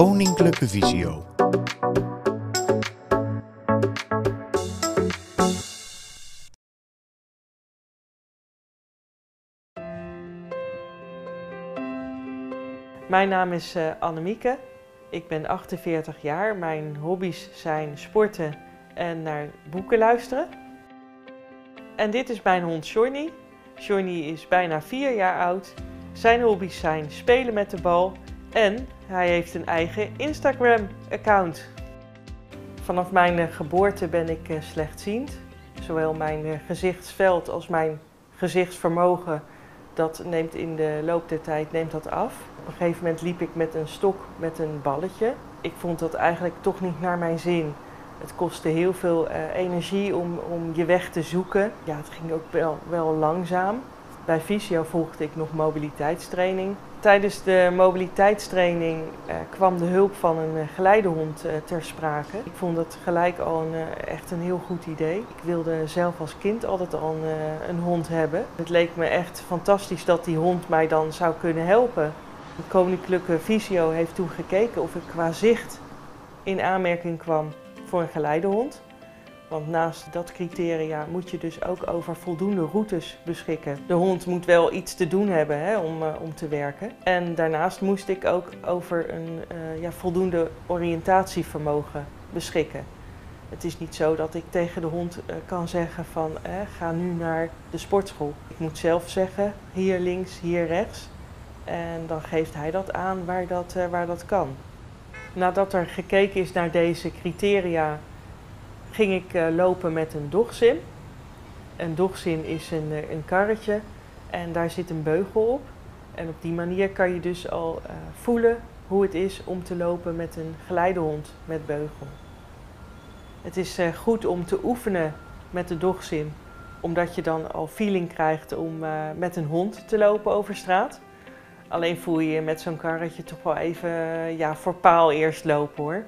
Koninklijke Visio. Mijn naam is uh, Annemieke. Ik ben 48 jaar. Mijn hobby's zijn sporten en naar boeken luisteren. En dit is mijn hond Johnny. Johnny is bijna 4 jaar oud. Zijn hobby's zijn spelen met de bal en hij heeft een eigen Instagram-account. Vanaf mijn eh, geboorte ben ik uh, slechtziend. Zowel mijn uh, gezichtsveld als mijn gezichtsvermogen dat neemt in de loop der tijd neemt dat af. Op een gegeven moment liep ik met een stok met een balletje. Ik vond dat eigenlijk toch niet naar mijn zin. Het kostte heel veel energie om, om je weg te zoeken. Ja, het ging ook wel, wel langzaam. Bij Visio volgde ik nog mobiliteitstraining. Tijdens de mobiliteitstraining uh, kwam de hulp van een uh, geleidehond uh, ter sprake. Ik vond het gelijk al een, echt een heel goed idee. Ik wilde zelf als kind altijd al een, een, hond hebben. Het leek me echt fantastisch dat die hond mij dan zou kunnen helpen. De Koninklijke Visio heeft toen gekeken of ik qua zicht in aanmerking kwam voor een geleidehond. Want naast dat criteria moet je dus ook over voldoende routes beschikken. De hond moet wel iets te doen hebben hè, om, uh, om te werken. En daarnaast moest ik ook over een uh, ja, voldoende oriëntatievermogen beschikken. Het is niet zo dat ik tegen de hond uh, kan zeggen van eh, ga nu naar de sportschool. Ik moet zelf zeggen hier links, hier rechts. En dan geeft hij dat aan waar dat, waar dat kan. Nadat er gekeken is naar deze criteria ging ik uh, lopen met een dogsim. Een dogsim is een, uh, een karretje en daar zit een beugel op. En op die manier kan je dus al uh, voelen hoe het is om te lopen met een geleidehond met beugel. Het is goed om te oefenen met de dogsim, omdat je dan al feeling krijgt om met een hond te lopen over straat. Alleen voel je je met zo'n karretje toch wel even ja, voor paal eerst lopen hoor.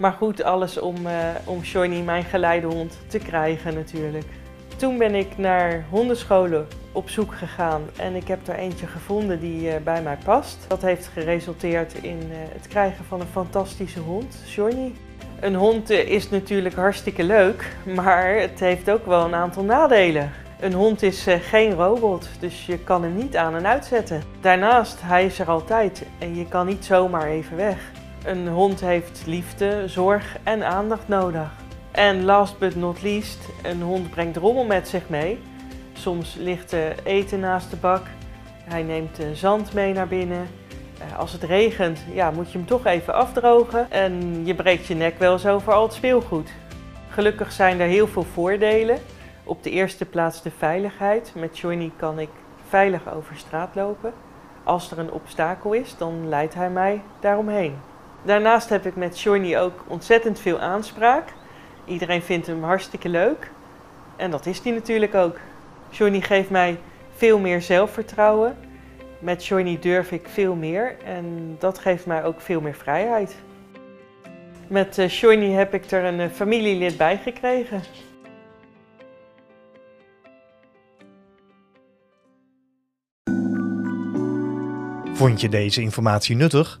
Maar goed, alles om, uh, om Johnny, mijn geleidehond, te krijgen natuurlijk. Toen ben ik naar hondenscholen op zoek gegaan en ik heb er eentje gevonden die uh, bij mij past. Dat heeft geresulteerd in uh, het krijgen van een fantastische hond, Johnny. Een hond is natuurlijk hartstikke leuk, maar het heeft ook wel een aantal nadelen. Een hond is geen robot, dus je kan hem niet aan en uitzetten. Daarnaast, hij is er altijd en je kan niet zomaar even weg. Een hond heeft liefde, zorg en aandacht nodig. En last but not least, een hond brengt rommel met zich mee. Soms ligt er eten naast de bak. Hij neemt zand mee naar binnen. Als het regent, ja, moet je hem toch even afdrogen. En je breekt je nek wel zo voor al het speelgoed. Gelukkig zijn er heel veel voordelen. Op de eerste plaats de veiligheid. Met Johnny kan ik veilig over straat lopen. Als er een obstakel is, dan leidt hij mij daaromheen. Daarnaast heb ik met Johnny ook ontzettend veel aanspraak. Iedereen vindt hem hartstikke leuk. En dat is hij natuurlijk ook. Johnny geeft mij veel meer zelfvertrouwen. Met Johnny durf ik veel meer en dat geeft mij ook veel meer vrijheid. Met uh, Johnny heb ik er een uh, familielid bij gekregen. Vond je deze informatie nuttig?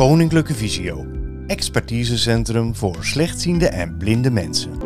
Koninklijke Visio, expertisecentrum voor slechtziende en blinde mensen.